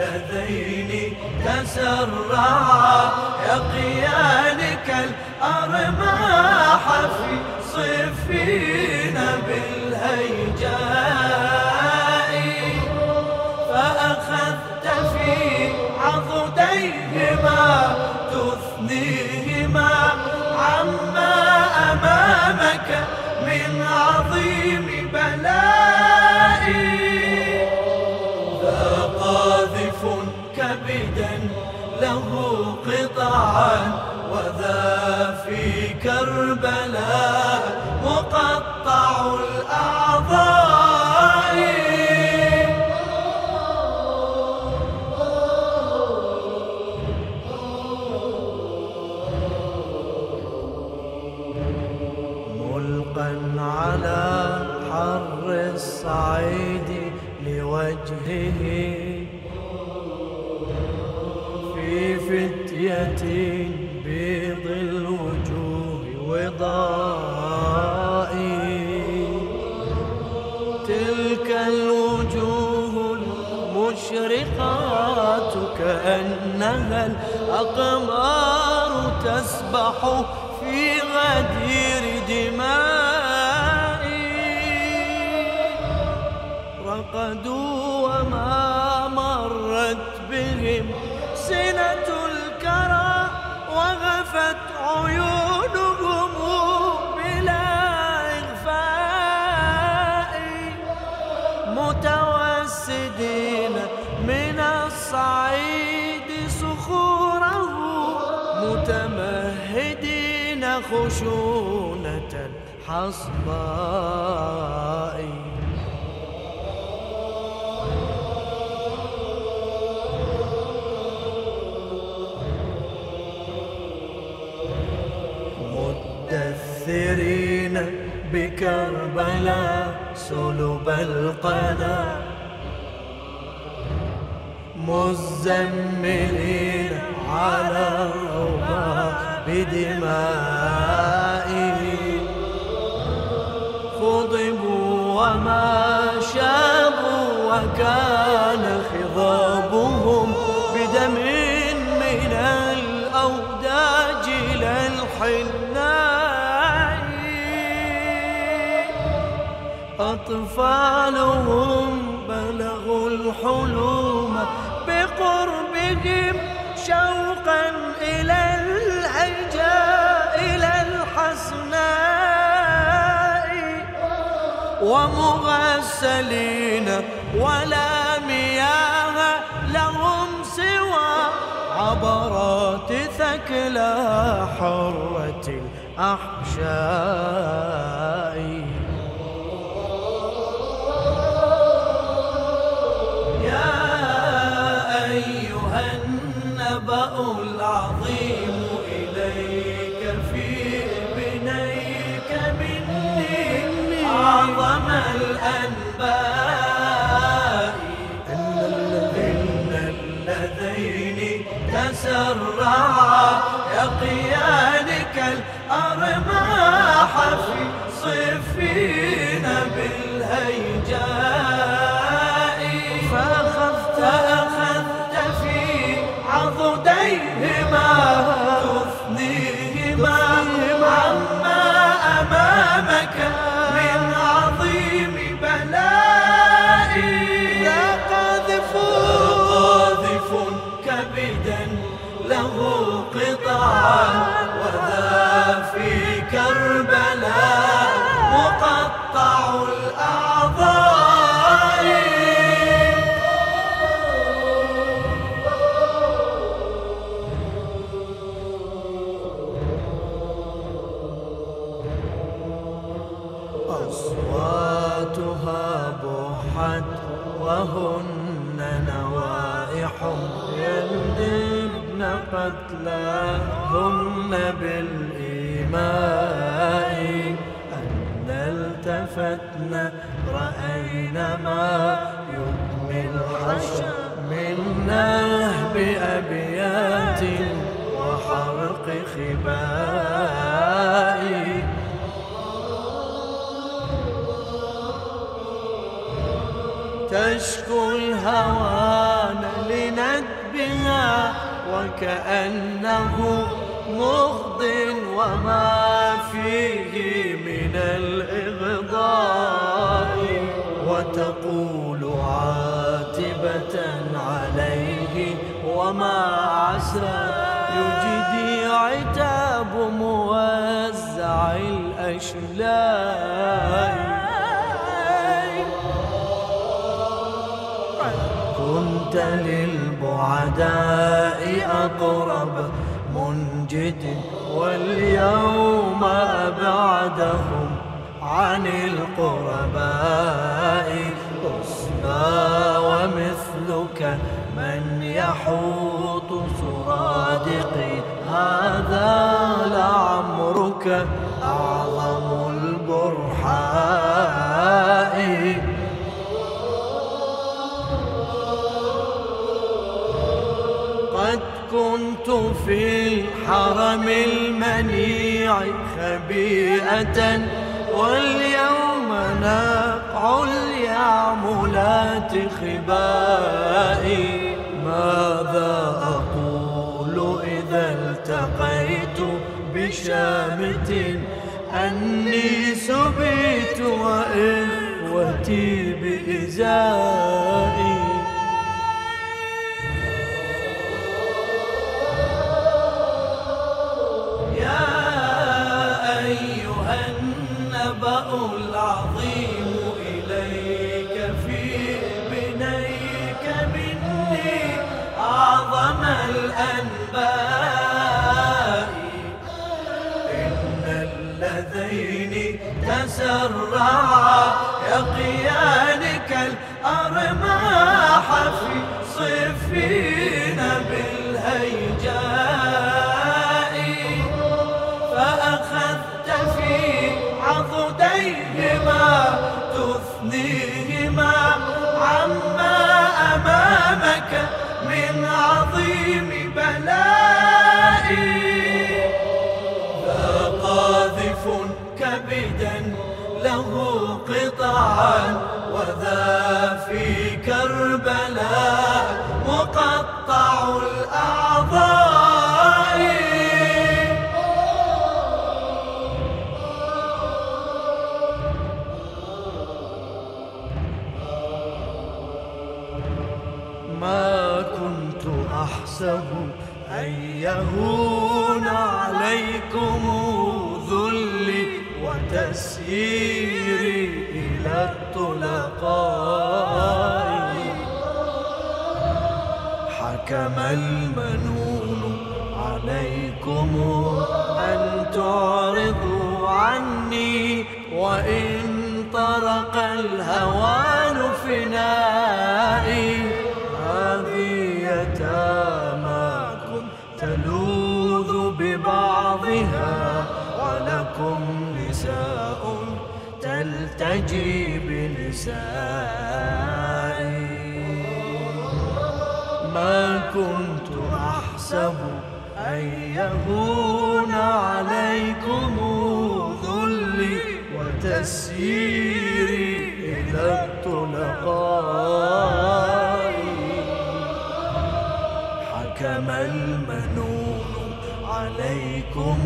اللذين تسرعا يقيانك الأرماح في صفين بالهيجاء. فأخذت في عضديهما تثنيهما عما أمامك من عظيم بلاء. له قطعا وذا في كربلاء. كأنها الأقمار تسبح في غدير دمائي. رقدوا وما مرت بهم سنة الكرى وغفت عيونهم بلا إغفاء. متوسدين من الصعيد متمهدين خشونة الحصباء. مدثرين بكربلاء سلب القنا. مزملين على الروضة بدمائه. خضبوا وما شابوا وكان خضابهم بدم من الأوداج للحناء أطفالهم بلغوا الحلوم بقربهم شوقا إلى الهجاء إلى الحسناء. ومغسلين ولا مياه لهم سوى. عبرات ثكلى حرة الأحشاء يقيانك الأرماح قطعا وذا في كربلاء مقطع الأعضاء. أصواتها قتلاهن بالإيماء أن التفتن رأينا ما يبني الحشر من نهب أبيات وحرق خباء. تشكو الهوان لندبها وكأنه مغض وما فيه من الإغضاء. وتقول عاتبة عليه وما عسى. يجدي عتاب موزع الأشلاء. كنت للبعداء أقرب منجد واليوم أبعدهم عن القرباء تصبى ومثلك من يحوط سرادقي هذا لعمرك الحرم المنيع خبيئة واليوم نقع اليعملات خبائي ماذا أقول إذا التقيت بشامت؟ أني سبيت وإخوتي بإزائي. اللذين تسرعا يقيانك الأرماح في صفين بالهيجاء. فأخذت في عضديهما تثنيهما عما أمامك من عظيم له قطعا وذا في كربلاء. حكم المنون عليكم أن تعرضوا عني وإن طرق الهوان فنائي. هذه يتاماكم تلوذ ببعضها ولكم نساء تلتجي بنسائي ما كنت أحسب أن يهون عليكم ذلي وتسييري إلى الطلقاء حكم المنون عليكم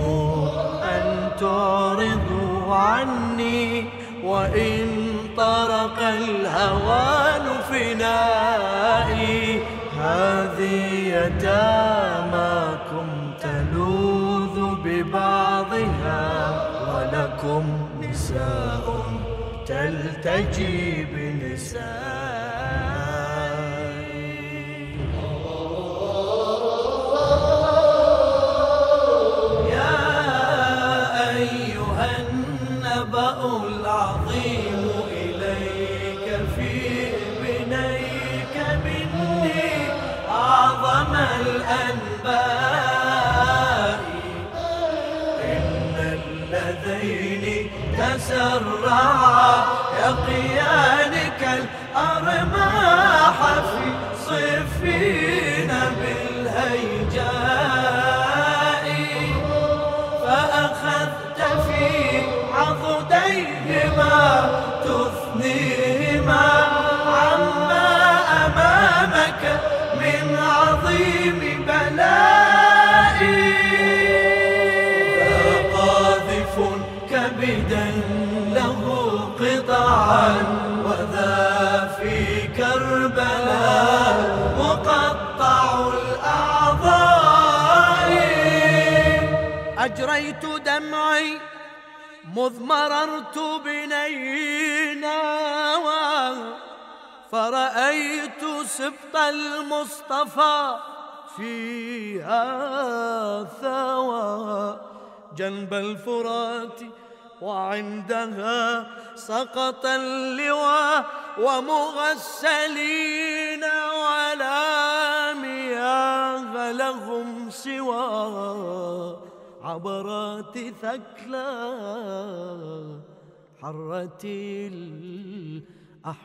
أن تعرضوا عني وإن طرق الهوان فنائي هذه يتاماكم تلوذ ببعضها ولكم نساء تلتجي بنسائي. يا أيها النبأ العظيم الأنباء. إن اللذين تسرعا يقيانك الأرماح مذ مررت بنيناوى فرأيت سبط المصطفى فيها ثوى. جنب الفرات وعندها سقط اللواء ومغسلين ولا مياه لهم سوى. عبرات ثكلى حرة الأحشاء.